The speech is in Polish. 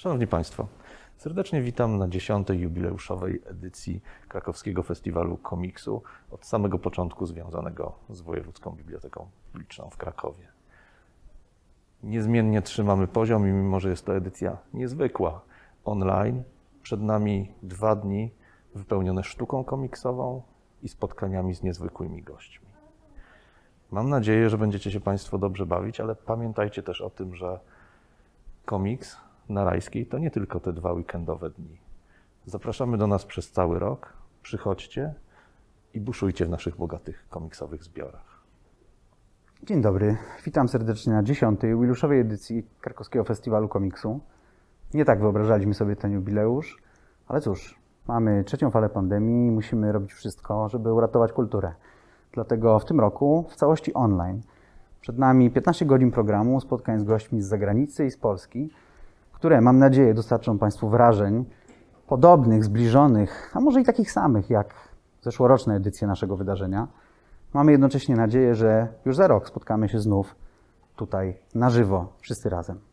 Szanowni Państwo, serdecznie witam na 10. jubileuszowej edycji Krakowskiego Festiwalu Komiksu, od samego początku związanego z Wojewódzką Biblioteką Publiczną w Krakowie. Niezmiennie trzymamy poziom i mimo, że jest to edycja niezwykła, online, przed nami dwa dni wypełnione sztuką komiksową i spotkaniami z niezwykłymi gośćmi. Mam nadzieję, że będziecie się Państwo dobrze bawić, ale pamiętajcie też o tym, że komiks na Rajskiej to nie tylko te dwa weekendowe dni. Zapraszamy do nas przez cały rok. Przychodźcie i buszujcie w naszych bogatych komiksowych zbiorach. Dzień dobry, witam serdecznie na 10. jubileuszowej edycji Krakowskiego Festiwalu Komiksu. Nie tak wyobrażaliśmy sobie ten jubileusz, ale cóż, mamy trzecią falę pandemii i musimy robić wszystko, żeby uratować kulturę. Dlatego w tym roku w całości online. Przed nami 15 godzin programu, spotkań z gośćmi z zagranicy i z Polski, które mam nadzieję dostarczą Państwu wrażeń podobnych, zbliżonych, a może i takich samych jak zeszłoroczne edycje naszego wydarzenia. Mamy jednocześnie nadzieję, że już za rok spotkamy się znów tutaj na żywo, wszyscy razem.